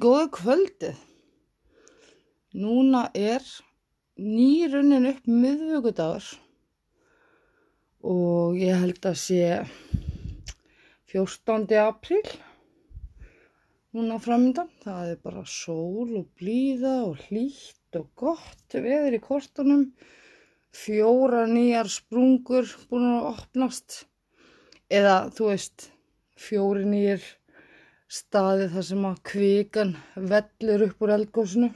Góða kvöldið. Núna er nýrunnin upp miðvöggudagur og ég held að sé 14. apríl núna framöndan. Það er bara sól og blíða og hlýtt og gott veður í kortunum. Fjóra nýjar sprungur búin að opnast eða þú veist fjóri nýjir staði þar sem að kvikan vellur upp úr eldgósinu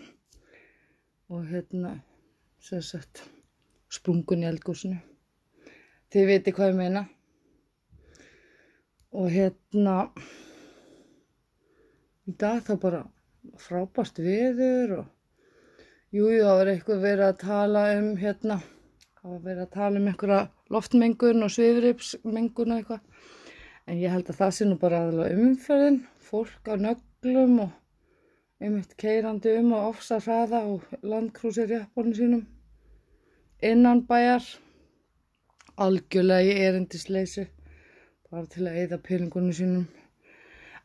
og hérna sem sagt sprungun í eldgósinu þið viti hvað ég meina. Og hérna í dag þá bara frábært viður og jújú það var eitthvað verið að tala um hérna það var verið að tala um einhverja loftmengun og svifripsmengun og eitthvað. En ég held að það sé nú bara aðalega umferðin, fólk á nöglum og einmitt keirandi um og ofsa hraða og landkrúsir jafnbórnu sínum. Innan bæjar, algjörlega í erindisleysi, bara til að eyða peningunum sínum.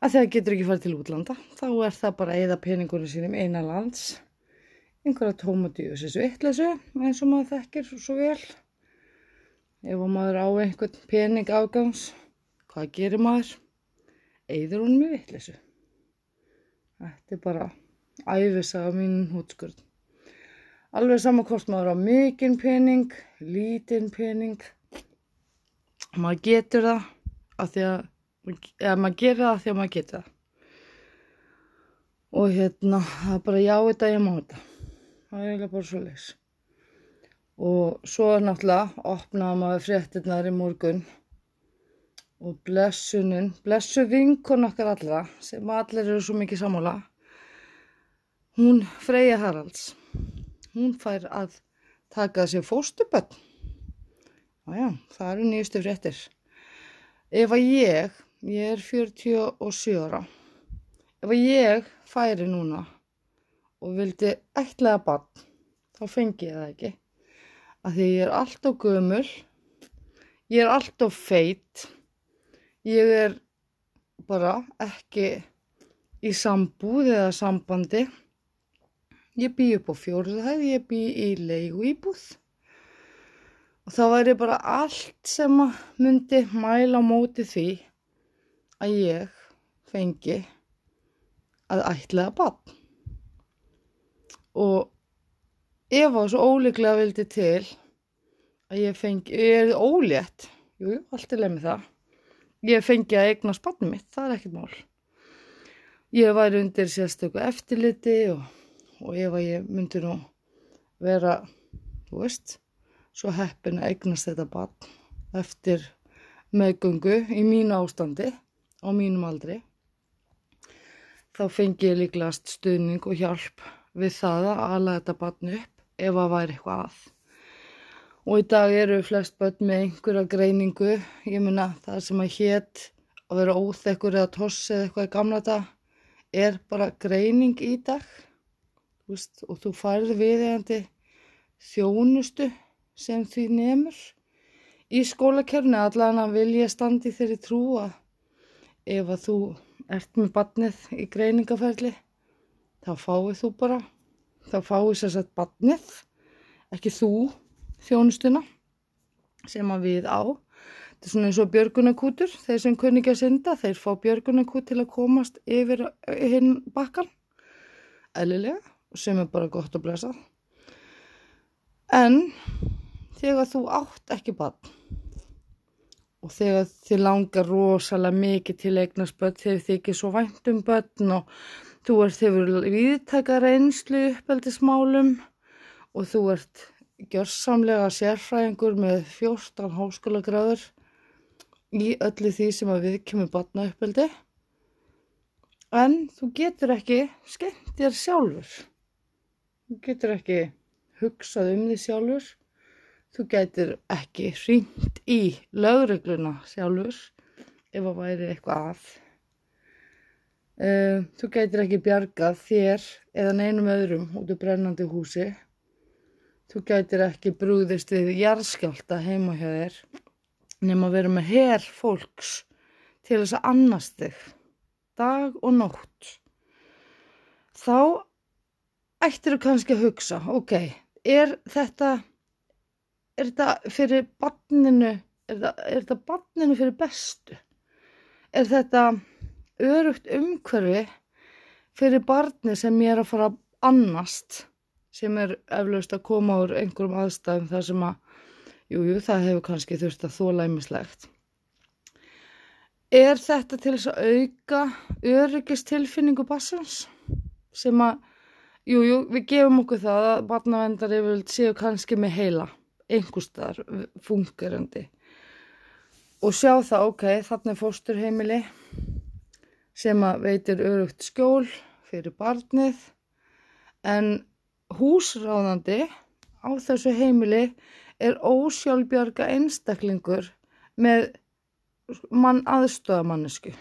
Að það getur ekki farið til útlanda, þá er það bara að eyða peningunum sínum einan lands. Einhverja tómatíus þessu eittleysu, eins og maður þekkir svo vel. Ef maður á einhvern pening afgangs, Hvað gerir maður? Eður hún með vittlesu. Þetta er bara æfisaga mínum hútskurð. Alveg saman hvort maður á mikinn pening, lítinn pening. Maður getur það að því að, eða maður gerir það að því að maður getur það. Og hérna, það er bara já þetta, ég má þetta. Það er eiginlega bara svo leys. Og svo náttúrulega, opnaða maður fréttinnar í morgun og blessunin, blessu vinkon okkar allra sem allir eru svo mikið samála hún Freyja Haralds hún fær að taka sér fóstuböld já, það eru nýjustu fréttir. Ef að ég ég er 47 ára ef að ég færi núna og vildi ætlaða bann þá fengi ég það ekki. Að því ég er alltof gömul ég er alltof feitt Ég er bara ekki í sambúð eða sambandi. Ég bý upp á fjóruðhæð, ég bý í leigu íbúð. Og þá væri bara allt sem myndi mæla móti því að ég fengi að ætlaða bann. Og ef það svo óleiklega vildi til að ég fengi, ég er ólétt, jú, allt er leið með það ég fengi að eigna spannu mitt, það er ekkert mál. Ég væri undir sérstöku eftirliti og, og ef að ég myndi nú vera, þú veist, svo heppin að eignast þetta barn eftir meðgöngu í mínu ástandi á mínum aldri, þá fengi ég líklegast stuðning og hjálp við það að ala þetta barn upp ef að væri eitthvað að og í dag eru flest börn með einhverja greiningu. Ég minna það sem að hétt að vera óþekkur eða toss eða eitthvað í gamla dag er bara greining í dag. Veist, og þú færði viðegandi þjónustu sem því nefnur í skólakerfni allan að vilja standi þeirri trú að ef að þú ert með barnið í greiningaferli þá fáið þú bara þá fáið sér sett barnið ekki þú þjónustuna sem að við á. Þetta er svona eins og björgunarkútur, þeir sem kunni ekki að synda, þeir fá björgunarkút til að komast yfir hinn bakkan, eðlilega, sem er bara gott að blessa. En þegar þú átt ekki bann og þegar þið langar rosalega mikið til eignast börn, þegar þið ekki svo vænt um börn og þú ert þegar viðtaka reynslu uppeldismálum og þú ert gjörsamlega sérfræðingur með 14 háskólagráður í öllu því sem að við kemur batna uppeldi en þú getur ekki skemmt þér sjálfur. Þú getur ekki hugsað um því sjálfur. Þú getur ekki hringt í lögregluna sjálfur ef það væri eitthvað að. Uh, þú getur ekki bjargað þér eða neinum öðrum út af brennandi húsi Þú gætir ekki brúðist við jarðskjálta heima hjá þér nema að vera með herr fólks til þess að annast þig dag og nótt. þá ættir þú kannski að hugsa, ok, er þetta, er þetta fyrir barninu, er þetta, er þetta barninu fyrir bestu? Er þetta örugt umhverfi fyrir barni sem ég er að fara annast, sem er eflaust að koma úr einhverjum aðstæðum þar sem að, jújú, jú, það hefur kannski þurft að þóla ýmislegt. Er þetta til þess að auka öryggistilfinningu bassans sem að Jú, jú, við gefum okkur það að barnavendar yfirvöld séu kannski með heila, einhverstaðar fungerandi og sjá það, ok, þarna er fósturheimili sem að veitir örugt skjól fyrir barnið en húsráðandi á þessu heimili er ósjálfbjörga einstaklingur með mann aðstofamannesku.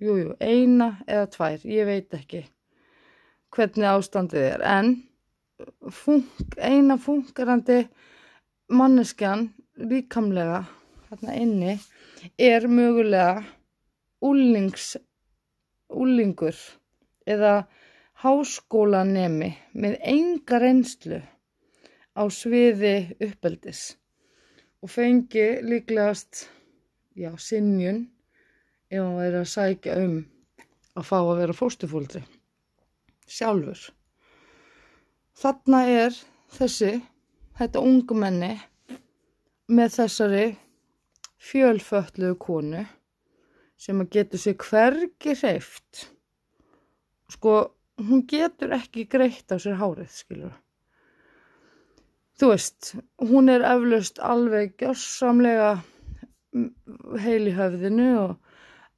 Jújú, eina eða tvær, ég veit ekki hvernig ástandið er en funk, eina funkarandi manneskjan líkamlega hérna inni er mögulega úlingur eða háskólanemi með enga reynslu á sviði uppeldis og fengi líklegast já, sinjun ef hann væri að sækja um að fá að vera fóstufóldri sjálfur. Þarna er þessi, þetta ungumenni með þessari fjölfölluðu konu sem að getur sér hvergi hreift. Sko, hún getur ekki greitt á sér hárið, skilur. Þú veist, hún er eflaust alveg gjörsamlega heil í höfðinu og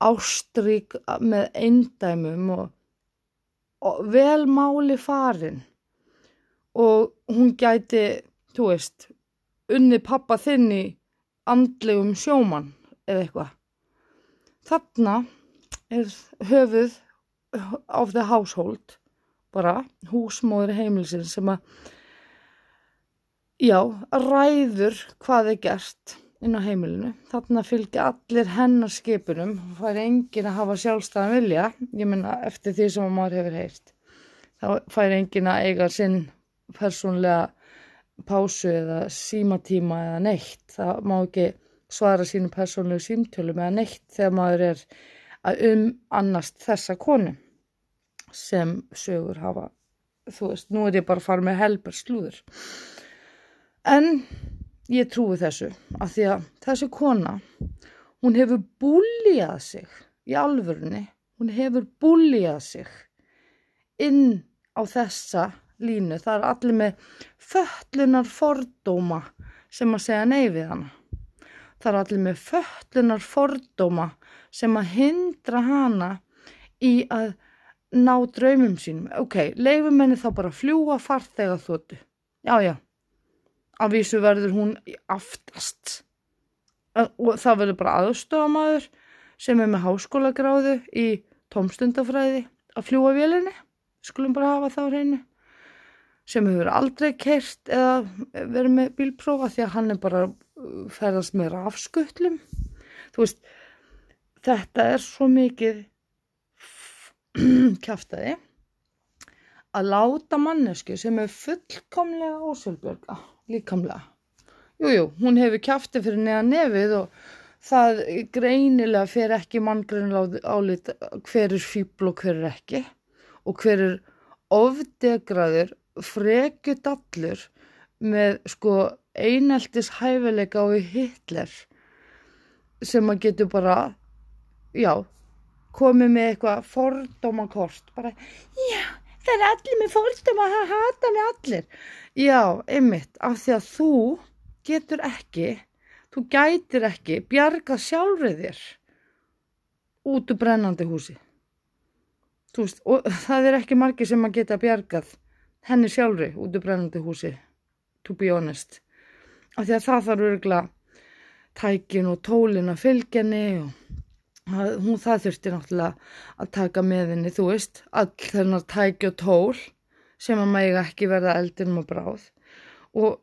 ástrík með eindæmum og vel máli farin og hún gæti, þú veist, unni pappa þinn í andlegum sjóman eða eitthvað. Þarna er höfuð of the household, bara húsmóður heimilsin sem að, já, ræður hvað er gert inn á heimilinu. Þarna fylgja allir hennar skipunum og fær engin að hafa sjálfstæðan vilja, ég menna eftir því sem maður hefur heyrt. Þá fær engin að eiga sinn persónlega pásu eða símatíma eða neitt. Það má ekki svara sínu persónlegu símtölum eða neitt þegar maður er að um annast þessa konu sem sögur hafa, þú veist, nú er ég bara að fara með helber slúður. En ég trúi þessu að því að þessi kona hún hefur búljað sig í alvörunni, hún hefur búljað sig inn á þessa línu, það er allir með föllunar fordóma sem að segja nei við hana það er allir með föllunar fordóma sem að hindra hana í að ná draumum sínum. Ok, leifum henni þá bara fljúa farþega þóttu já já. Að vísu verður hún aftast. Og það verður bara aðstofamæður sem er með háskólagráðu í tómstundafræði að fljúa vélinni. Skulum bara hafa þá hreinu. Sem hefur aldrei kert eða verið með bílprófa því að hann er bara ferðast með rafskutlum. Þú veist þetta er svo mikið kæftæði að láta mannesku sem er fullkomlega ósjálfbjörga líkamlega. Jújú, jú, hún hefur kæfti fyrir neða nefið og það greinilega fer ekki manngreinilega álit hver er fýbl og hver er ekki og hver er ofdegraður frekjudallur með sko eineltis hæfileika á Hitler sem að getur bara, já, komið með eitthvað fordómakort, bara, já, það er allir með fordóma að hata með allir. Já, einmitt, af því að þú getur ekki, þú gætir ekki bjarga sjálfrið þér út úr brennandi húsi. Veist, og það er ekki margi sem að geta bjargað henni sjálfri út úr brennandi húsi, to be honest. Af því að það þarf örgulega tækin og tólin að fylgja henni og hún það þurfti náttúrulega að taka með henni, þú veist, all þennar tæki og tól sem að mæga ekki verða eldinum og bráð og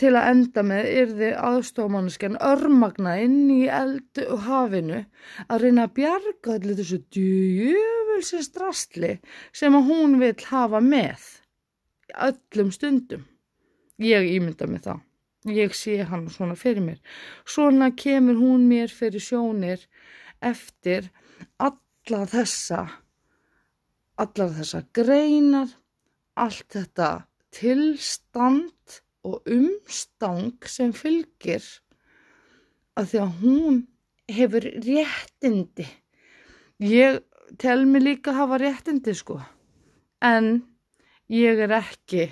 til að enda með yrði aðstofamannskjan örmagna inn í eldu og hafinu að reyna að bjarga allir þessu djöfulsins drastli sem að hún vil hafa með öllum stundum. Ég ímynda mig það. Ég sé hann svona fyrir mér. Svona kemur hún mér fyrir sjónir eftir alla þessa, allar þessa greinar, allt þetta tilstand og umstang sem fylgir að því að hún hefur réttindi. Ég tel mig líka að hafa réttindi sko, en ég er ekki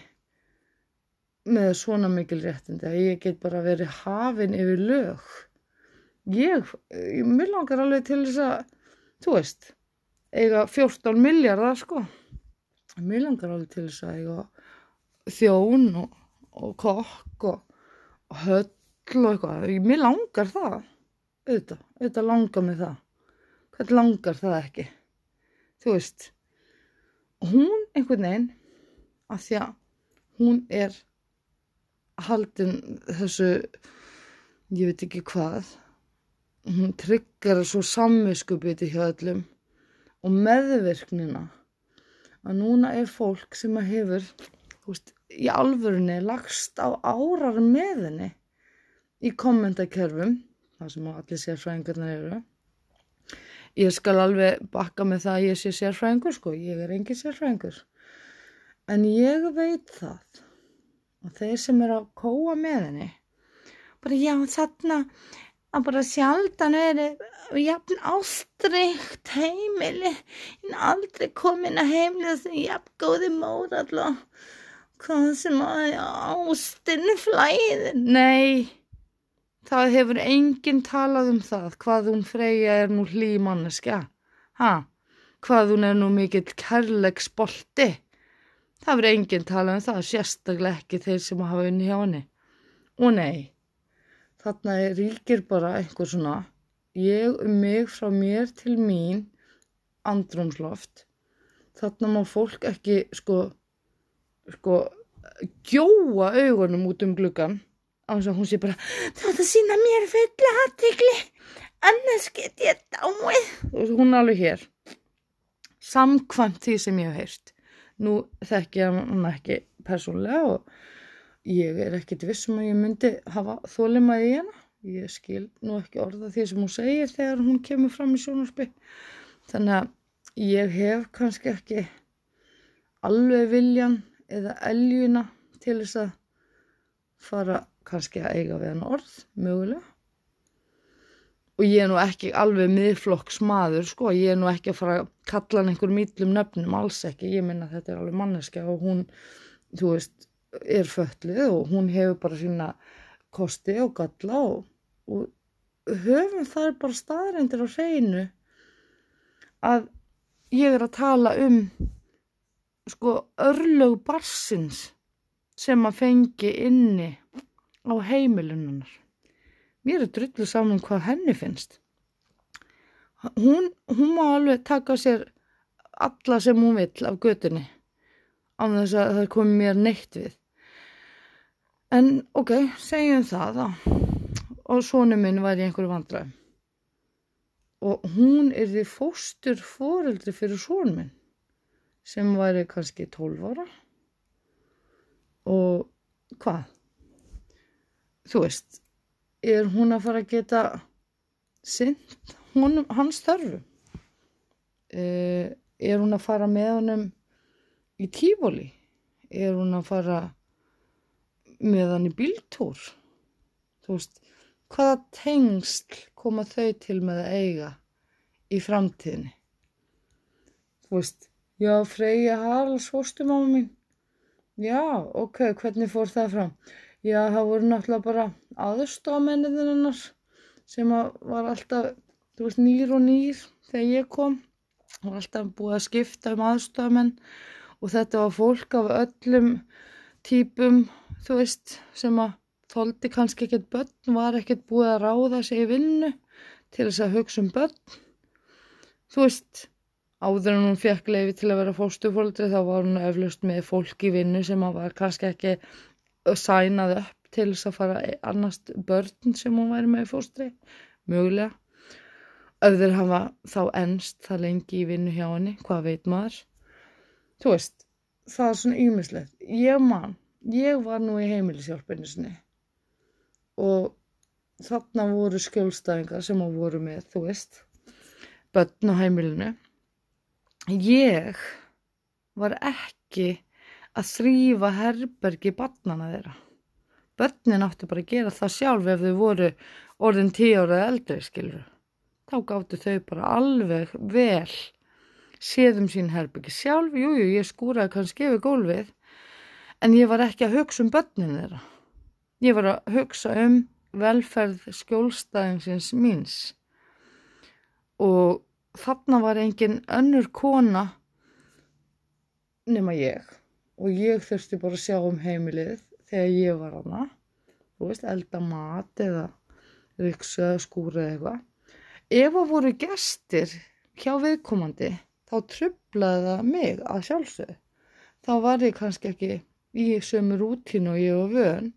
með svona mikil réttindi að ég get bara verið hafin yfir lög. Ég, mér langar alveg til þess að, þú veist, eiga 14 miljardar sko. Mér langar alveg til þess að eiga þjón og, og kokk og, og höll og eitthvað. Mér langar það, auðvitað, auðvitað langar mig það. Hvað langar það ekki? Þú veist, hún einhvern veginn, að því að hún er haldin þessu, ég veit ekki hvað, hún tryggar svo samviskubiti hjá öllum og meðvirknina að núna er fólk sem að hefur, veist, í alvörunni lagst á árar með henni í kommentakerfum, það sem allir sérfræðingarnir eru. Ég skal alveg bakka með það að ég sé sérfræðingur, sko, ég er engin sérfræðingur. En ég veit það og þeir sem eru að kóa með henni. Bara já þarna að bara sjaldan er jafn ástrykt heimili en aldrei komin að heimili sem jafn góði mór alltaf hvað sem að ástinni flæði nei það hefur enginn talað um það hvað hún freyja er nú hlý manneskja. Ha, hvað hún er nú mikill kærleiksbolti Það verður enginn tala um það, sérstaklega ekki þeir sem hafa unni hjá henni. Og nei, þarna ríkir bara einhver svona, ég um mig frá mér til mín, andrumsloft. Þarna má fólk ekki, sko, sko, gjóa augunum út um gluggan. Á þess að hún sé bara, þetta sína mér fulla aðtikli, annars get ég dáið. Og hún er alveg hér, samkvæmt því sem ég hef heyrst. Nú þekk ég hann ekki persónlega og ég er ekkit vissum að ég myndi hafa þólimaði í hana. Ég skil nú ekki orða því sem hún segir þegar hún kemur fram í sjónarspil. Þannig að ég hef kannski ekki alveg viljan eða eljuna til þess að fara kannski að eiga við hann orð, mögulega og ég er nú ekki alveg miðflokksmaður sko, ég er nú ekki að fara að kalla hann einhver mýtlum nöfnum, alls ekki. Ég minna að þetta er alveg manneska og hún þú veist, er föllið og hún hefur bara sína kosti og galla og, og höfum þar bara staðrændir á hreinu að ég er að tala um sko örlög barsins sem að fengi inni á heimilunnar mér er drullu saman hvað henni finnst. Hún, hún má alveg taka sér alla sem hún vill af götunni á þess að það komi mér neitt við. En ok, segjum það þá. Og sónu minn var í einhverju vandræð og hún er því fóstur fóreldri fyrir són minn sem væri kannski 12 ára. Og hvað? Þú veist er hún að fara að geta synd hún, hans þörfu eh, er hún að fara með honum í tífóli er hún að fara með hann í bíltúr? Þú veist hvaða tengsl koma þau til með að eiga í framtíðinni? Þú veist já Freyja Haralds fórstum á mín. Já ok, hvernig fór það fram Já, það voru náttúrulega bara aðstofamenniðin hennar sem var alltaf, þú veist, nýr og nýr þegar ég kom. Það var alltaf búið að skipta um aðstofamenn og þetta var fólk af öllum típum, þú veist, sem að þóldi kannski ekkert börn, var ekkert búið að ráða sig í vinnu til þess að hugsa um börn. Þú veist, áður en hún fekk leiði til að vera fóstufóldri þá var hún eflaust með fólk í vinnu sem að var kannski ekki sænaði upp til þess að fara annast börn sem hún væri með í fóstri, mögulega. Öður hafa þá ennst það lengi í vinnu hjá henni, hvað veit maður. Þú veist, það er svona ýmislegt. Ég man, ég var nú í heimilishjálpinu sinni og þarna voru skjólstæðingar sem að voru með, þú veist, börn á heimilinu. Ég var ekki að þrýfa herbergi barnana þeirra. Börnin áttu bara að gera það sjálf ef þau voru orðin tíu ára eldri, skilur. Þá gáttu þau bara alveg vel séðum sín herbergi sjálf. Jújú, jú, ég skúraði kannski yfir gólfið, en ég var ekki að hugsa um börnin þeirra. Ég var að hugsa um velferð skjólstæðingsins míns og þarna var engin önnur kona nema ég og ég þurfti bara að sjá um heimilið þegar ég var hana þú veist, elda mat eða riksu eða skúra eða eitthvað. Ef það voru gestir hjá viðkomandi þá trublaði það mig að sjálfsög þá var ég kannski ekki í sömu rútínu og ég var vön.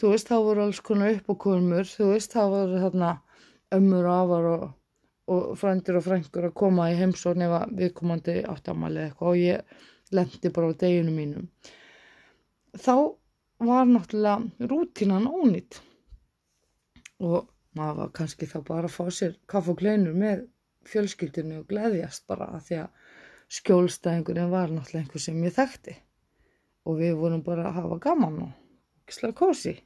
Þú veist, þá voru alls konar uppákomur. Þú veist, þá voru þarna ömmur og afar og, og frændir og frængur að koma í heimsón ef viðkomandi áttamali eitthvað. Og ég lendi bara á deginu mínum. Þá var náttúrulega rútinan ónýtt og maður var kannski þá bara að fá sér kaff og kleinur með fjölskyldinu og gleðjast bara að því að skjólstæðingurinn var náttúrulega einhver sem ég þekkti. Og við vorum bara að hafa gaman og ekki slag kósi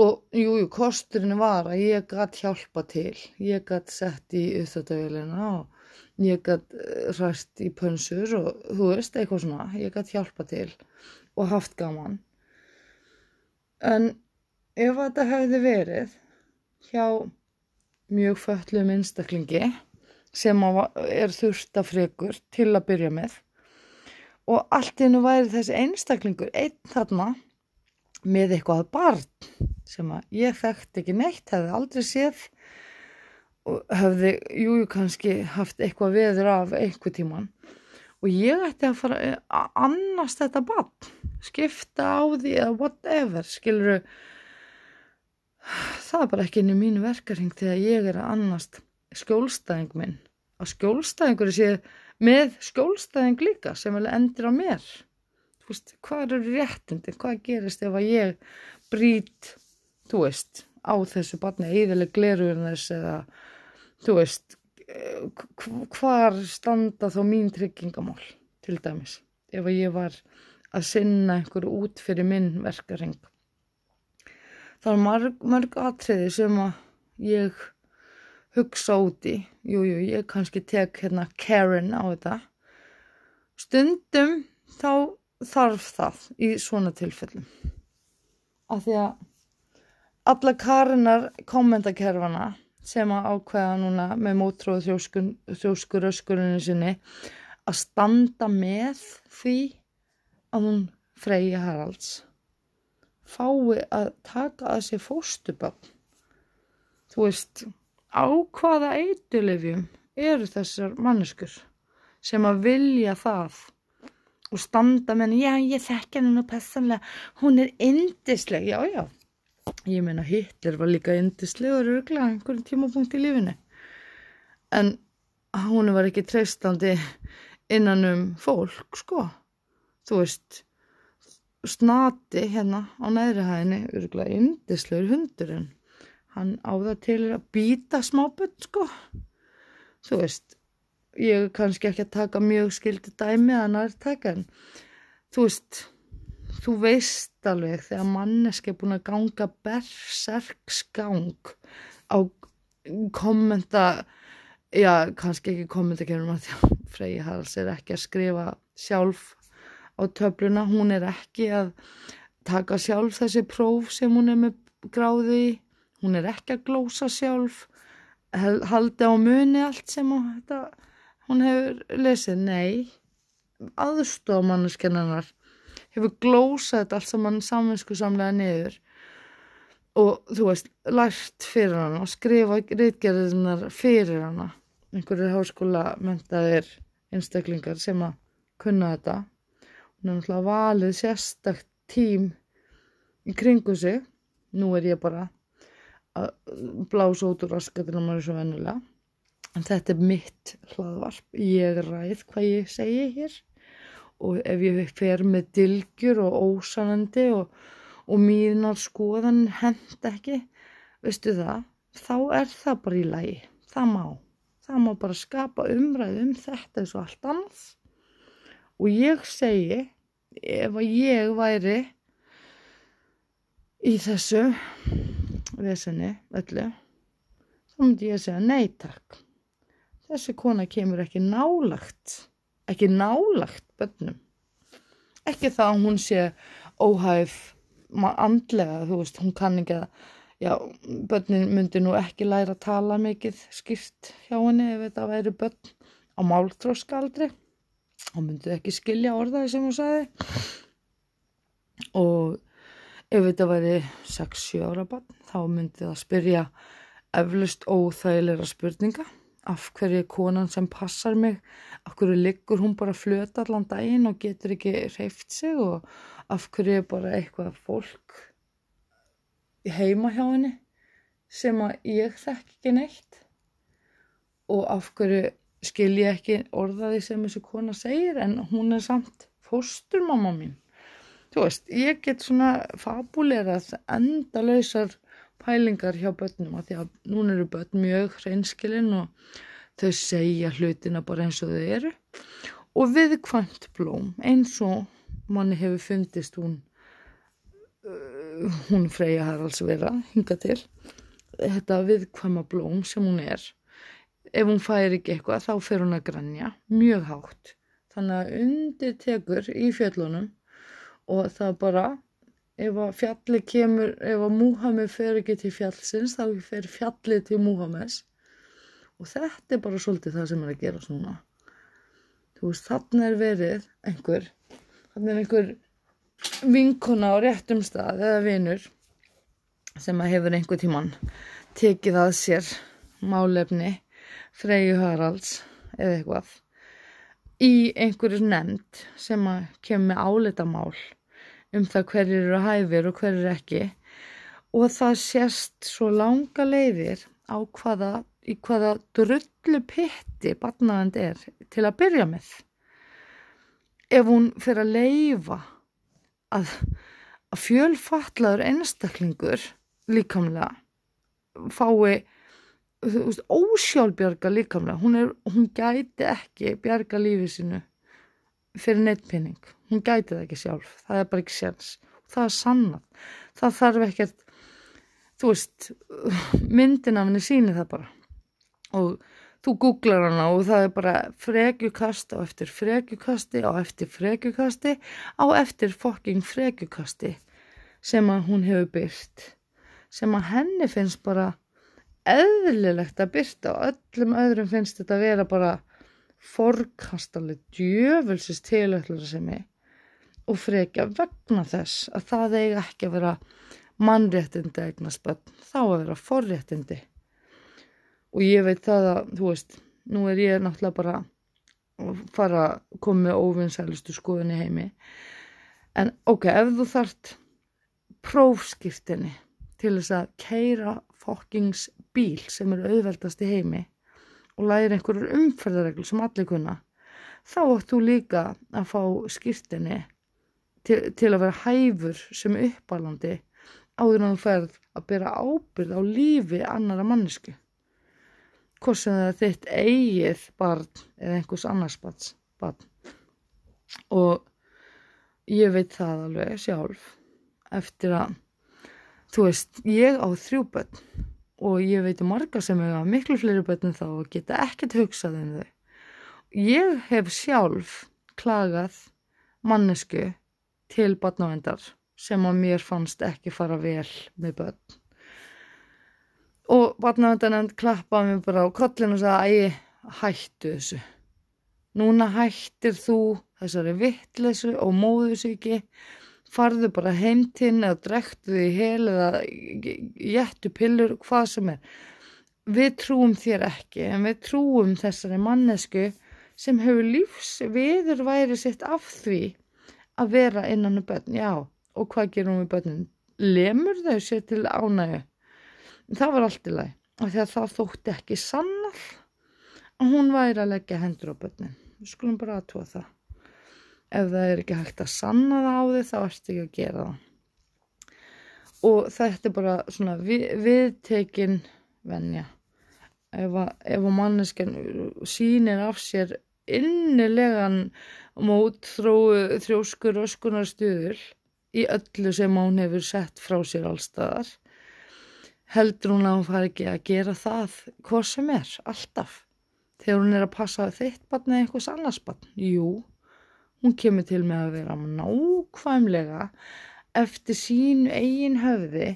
og jújú, kosturinn var að ég gætt hjálpa til. Ég gætt sett í uppþjóttavélina og ég gætt eh, ræst í pönsur og þú veist, eitthvað svona, ég gætt hjálpa til og haft gaman. En ef þetta hefði verið hjá mjög föllum einstaklingi sem er þurftafregur til að byrja með og allt innu væri þessi einstaklingur einn þarna með eitthvað barn sem að ég þekkt ekki neitt, hefði aldrei séð og hefði, jújú, kannski haft eitthvað veður af einhver tíman og ég ætti að fara að annast þetta bann, skipta á því eða whatever, skiluru það er bara ekki inn í mínu verkaring þegar ég er að annast skjólstæðing minn. Að skjólstæðingur sé með skjólstæðing líka sem vel endur á mér. Þú veist, hvað eru réttindi? Hvað gerist ef að ég brít, þú veist á þessu barni, eðileg gleruðurness eða þú veist, hvar standa þá mín tryggingamál til dæmis, ef ég var að sinna einhverju út fyrir minn verkaring. Það er marg, marg atriði sem að ég hugsa úti, jújú, jú, ég kannski tek hérna Karen á þetta. Stundum þá þarf það í svona tilfellum. Af því að alla Karenar kommentakerfana sem að ákveða núna með mótróðu þjóskur öskurinu sinni að standa með því að hún Freyja Haralds. Fái að taka að sér fóstubögn. Þú veist, á hvaða eitulefjum eru þessar manneskur sem að vilja það og standa með henni, já ég þekk henni nú pessanlega, hún er indisleg, já já, ég meina Hitler var líka indislegur örgla einhverjum tímapunkt í lífinu. En hún var ekki treystandi innan um fólk sko. Þú veist snati hérna á neðri hæðinni örgla indislegur hundurinn hann áða til að býta smáböld sko. Þú veist ég er kannski ekki að taka mjög skildi dæmi að taka en þú veist þú veist alveg þegar manneski er búin að ganga berserksgang á kommenta já, kannski ekki kommentakerum að því að Freyja Haralds er ekki að skrifa sjálf á töfluna, hún er ekki að taka sjálf þessi próf sem hún er með gráði hún er ekki að glósa sjálf haldi á muni allt sem hún hefur lesið, nei aðstofmanniskennanar hefur glósað þetta allt saman saminsku samlega niður og þú veist, lært fyrir hana og skrifa reitgerðinar fyrir hana. Einhverju háskóla mentaðir einstaklingar sem að kunna þetta. Er náttúrulega valið sérstakt tím í kringu sig. Nú er ég bara að blása út úr raskatunum og svo vennulega en þetta er mitt hlaðvarp. Ég ræð hvað ég segi hér og ef ég fer með dilgjur og ósanandi og, og mínar skoðan hend ekki veistu það, þá er það bara í lagi. Það má, það má bara skapa umræð um þetta eins og allt annað. Og ég segi ef að ég væri í þessu vesenni öllu þá myndi ég segja nei takk. Þessi kona kemur ekki nálagt ekki nálagt bönnum ekki það að hún sé óhæf andlega, þú veist, hún kann ekki að já, bönnin myndi nú ekki læra að tala mikið skýrt hjá henni ef þetta væri bönn á máltróskaldri hún myndi ekki skilja orðaði sem hún sagði. Og ef þetta væri 6-7 ára bönn þá myndi það spyrja eflust óþægilega spurninga af hverju konan sem passar mig? Af hverju liggur hún bara flöta allan daginn og getur ekki reyft sig og af hverju bara eitthvað fólk heima hjá henni sem að ég þekk ekki neitt? Og af hverju skil ég ekki orðaði sem þessu kona segir en hún er samt fósturmamma mín. Þú veist, ég get svona fabulerað endalausar pælingar hjá börnum að því að núna eru börn mjög hreinskilinn og þau segja hlutina bara eins og þau eru. Og viðkvæmt blóm eins og manni hefur fundist hún uh, hún Freyja Haralds vera hinga til. Þetta viðkvæma blóm sem hún er ef hún fær ekki eitthvað þá fer hún að grænja mjög hátt. Þannig að undir tekur í fjöllunum og það bara ef að fjalli kemur, ef að Múhammed fer ekki til fjallsins þá fer fjalli til Múhammeds og þetta er bara svolítið það sem er að gera svona þú veist, þarna er verið einhver, þarna er einhver vinkona á réttum stað eða vinur sem að hefur einhver tíman tekið að sér málefni Freyju Haralds eða eitthvað í einhverju nefnd sem að kemur með álitamál um það hverjir eru hæfir og hverjir ekki og það sést svo langa leiðir á hvaða, í hvaða drullu pitti barnaðand er til að byrja með. Ef hún fyrir að leifa að, að fjölfatlaður einstaklingur líkamlega fái veist, ósjálfbjarga líkamlega, hún, er, hún gæti ekki bjarga lífið sinu fyrir neittpinning hún gæti það ekki sjálf, það er bara ekki séns. Það er sannat, það þarf ekkert þú veist myndin af henni sýnir það bara. Og þú googlar hana og það er bara frekjukast á eftir frekjukasti á eftir frekjukasti á eftir fokking frekjukasti sem að hún hefur byrt sem að henni finnst bara eðlilegt að byrta og öllum öðrum finnst þetta að vera bara forkastaleg djöfelsist tilöklar sem ég og frekja vegna þess að það eiga ekki að vera mannréttindi eignast bönn, þá að vera forréttindi. Og ég veit það að, þú veist, nú er ég náttúrulega bara að fara að koma með óvinnsælustu skoðun í heimi. En ok, ef þú þart prófskiptinni til þess að keira fokkings bíl sem eru auðveldast í heimi og læri einhverjur umferðareglur sem allir kunna þá ættu líka að fá skýrtinni til, til að vera hæfur sem uppalandi áður en þú ferð að bera ábyrð á lífi annara mannesku hvort sem það er þitt eigið barn eða einhvers annars barn og ég veit það alveg sjálf eftir að þú veist, ég á þrjú börn og ég veit um marga sem hefur miklu fleiri börn en þá og geta ekkert hugsað um þau. Ég hef sjálf klagað mannesku til barnavendar sem að mér fannst ekki fara vel með börn. Og barnavendarnend klappaði mér bara á kollinu og sagði ég hættu þessu. Núna hættir þú þessari vittlesu og móðusíki farðu bara heimtinn eða drektu því hel eða jættu pillur, hvað sem er. Við trúum þér ekki en við trúum þessari mannesku sem hefur lífs viður væri sitt af því að vera innan um börn, já, og hvað gerum við börnum? lemur þau sér til ánægu. Það var allt í lagi og því að það þótti ekki sannall að hún væri að leggja hendur á börnin. Við skulum bara aðtúa það. Ef það er ekki hægt að sanna það á því þá ertu ekki að gera það. Og þetta er bara svona við, viðtekin venja. Ef að, að mannesken sýnir af sér innilegan mótþróu þrjóskur öskunar stuður í öllu sem hún hefur sett frá sér allstaðar heldur hún að hún fari ekki að gera það hvað sem er, alltaf. Þegar hún er að passa þitt barn eða einhvers annars barn, jú hún kemur til með að vera nákvæmlega eftir sínu eigin höfði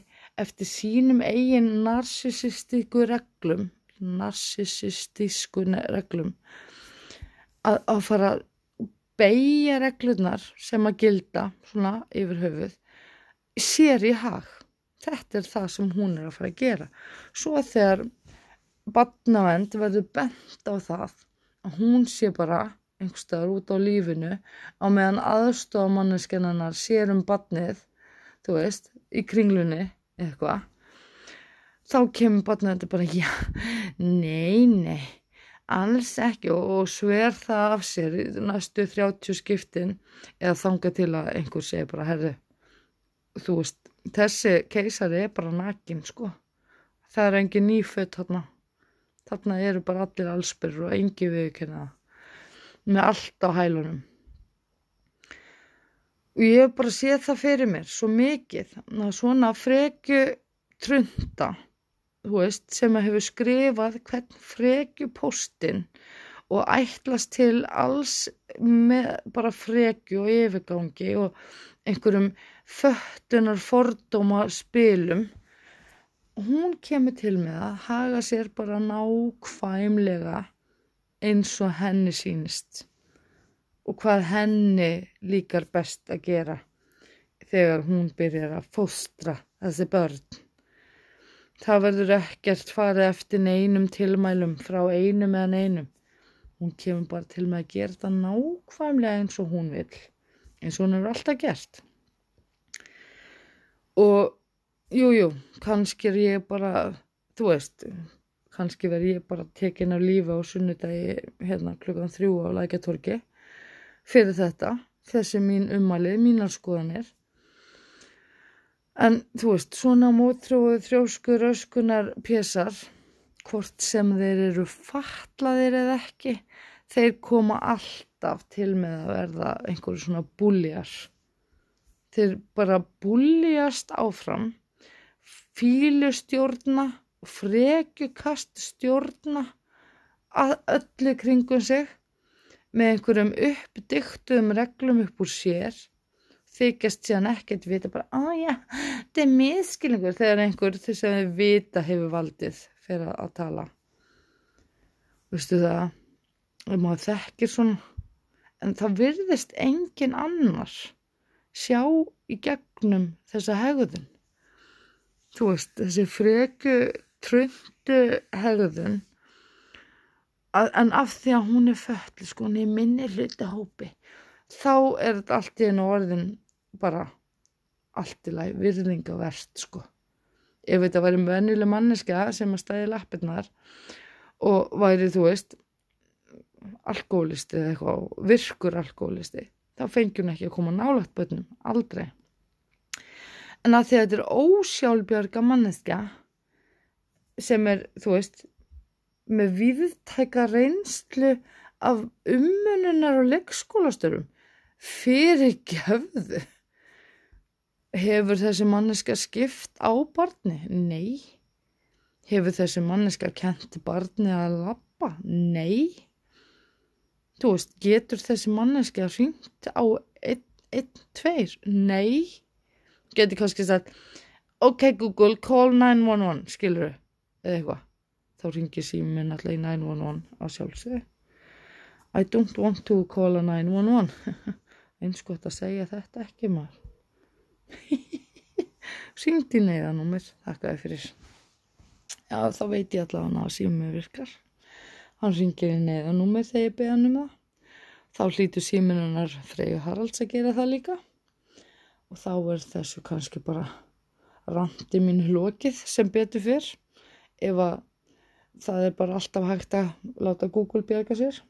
eftir sínum eigin narsisistíku reglum narsisistísku reglum að, að fara að beigja reglunar sem að gilda svona yfir höfuð sér í hag. Þetta er það sem hún er að fara að gera. Svo þegar badnavend verður bent á það að hún sé bara einhverstaðar út á lífinu á meðan aðstofamanniskennanar sér um badnið, þú veist, í kringlunni eitthvað, þá kemur badnavendur bara, já, nei, alls ekki og, og sver það af sér næstu 30 skiptin eða þanga til að einhver segi bara herðu, þú veist þessi keisari er bara nakin sko. Það er engin nýfött þarna. Þarna eru bara allir allsbyrgur og engi viðkynna með allt á hælunum. Og ég hef bara séð það fyrir mér svo mikið svona frekju trunda veist, sem hefur skrifað hvern frekju postin og ætlast til alls með bara frekju og yfirgangi og einhverjum föttunar fordóma spilum hún kemur til með að haga sér bara nákvæmlega eins og henni sínist og hvað henni líkar best að gera þegar hún byrjar að fóstra þessi börn Það verður ekkert farið eftir neinum tilmælum frá einum eða neinum. Hún kemur bara til með að gera þetta nákvæmlega eins og hún vil, eins og hún er alltaf gert. Og jújú, jú, kannski er ég bara, þú veist, kannski verð ég bara tekin af lífi á sunnudagi hérna klukkan þrjú á lækjatorki fyrir þetta, þessi mín ummalið, mínar skoðanir. En þú veist, svona mótróðu þrjóskur öskunar pésar, hvort sem þeir eru fatlaðir eða ekki, þeir koma alltaf til með að verða einhverju svona búljar. Þeir bara búljast áfram, fílustjórna og frekjukast stjórna að öllu kringum sig með einhverjum uppdyktuðum reglum upp úr sér þykjast síðan ekkert vita bara, að já, þetta er miskilingur þegar einhver þess að við vita hefur valdið fyrir að tala. Vistu það, maður þekkir svona, en það virðist engin annar sjá í gegnum þessa hegðun. Þú veist, þessi freku, tröndu hegðun, en af því að hún er föll, sko, hún er minni hluti hópi, þá er þetta allt í einu orðin bara allt í læg virðingavert sko. Ef þetta væri vennileg manneska sem að stæði lappirnar og væri þú veist alkoholisti eða eitthvað virkur alkoholisti þá fengjum ekki að koma nálagt bönnum, aldrei. En að því að þetta er ósjálfbjörga manneska sem er, þú veist með viðtæka reynslu af ummununar og leikskólastörum fyrir gefðu Hefur þessi manneska skipt á barni? Nei. Hefur þessi manneska kent barni að lappa? Nei. Þú veist, getur þessi manneska hringt á 1-2? Nei. Getur kannski sagt, ok Google, call 911, skilur þau? Eða eitthvað. Þá ringir síminn alltaf í 911 á sjálfsögðu. I don't want to call a 911. Eins gott að segja þetta ekki maður. Syngdi neyðanúmir, þakkaði fyrir. Já, þá veit ég allavega að símið virkar. Hann ringir í neyðanúmir þegar ég beða hann um það. Þá hlýtu síminunar Freyju Haralds að gera það líka. Og þá er þessu kannski bara randi mín lokið sem betur fyrr ef að það er bara alltaf hægt að láta Google bjarga sér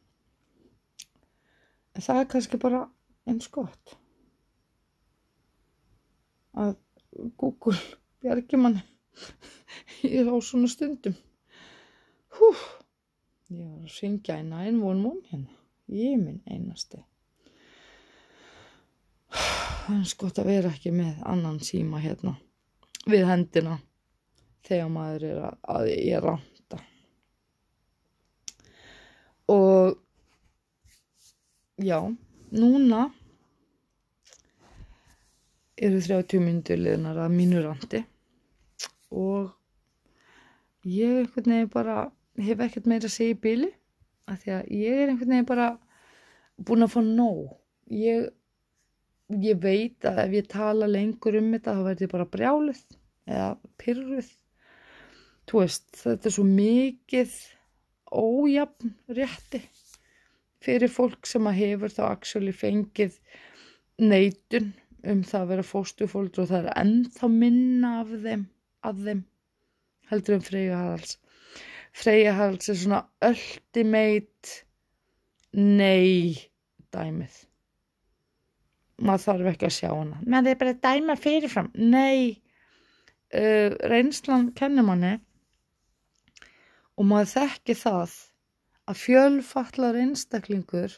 en það er kannski bara eins gott að Google bjargi mann á svona stundum. Hú ég var að syngja í 911 hérna ég minn einasti. Það er eins gott að vera ekki með annan síma hérna við hendina þegar maður er að, að ég randa og já, núna eru 30 myndur liðnar að mínu randi og ég einhvern veginn bara hef ekkert meira að segja í bíli af því að ég er einhvern veginn bara búin að fá nóg. Ég, ég veit að ef ég tala lengur um þetta þá verður ég bara brjáluð eða pyrruð þú veist, þetta er svo mikið ójafn rétti fyrir fólk sem að hefur þá actually fengið neitun um það að vera fóstufólk og það er ennþá minna af þeim, af þeim heldur um Freyja Haralds. Freyja Haralds er svona ultimate nei dæmið. Maður þarf ekki að sjá hana. Menn er bara dæma fyrirfram. Nei uh, reynslan kennir manni og maður þekki það að fjölfallar einstaklingur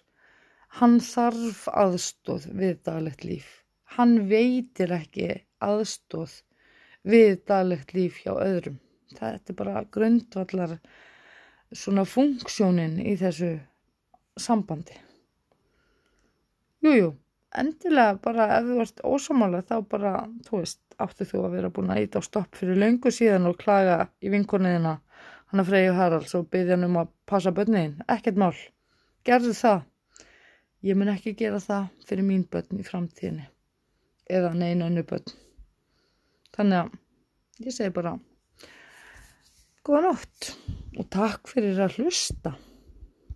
hann þarf aðstóð við daglegt líf hann veitir ekki aðstóð við daglegt líf hjá öðrum. Það er bara grundvallar svona funksjónin í þessu sambandi. Jújú, jú, endilega bara ef þú ert ósamála þá bara, þú veist, áttu þú að vera búin að íta á stopp fyrir löngu síðan og klaga í vinkunniðina hann að Freyju Haralds og byggja hann um að passa börnin, ekkert mál. Gerðu það. Ég mun ekki gera það fyrir mín börn í framtíðinni eða neina börn. Þannig að ég segi bara góða nótt og takk fyrir að hlusta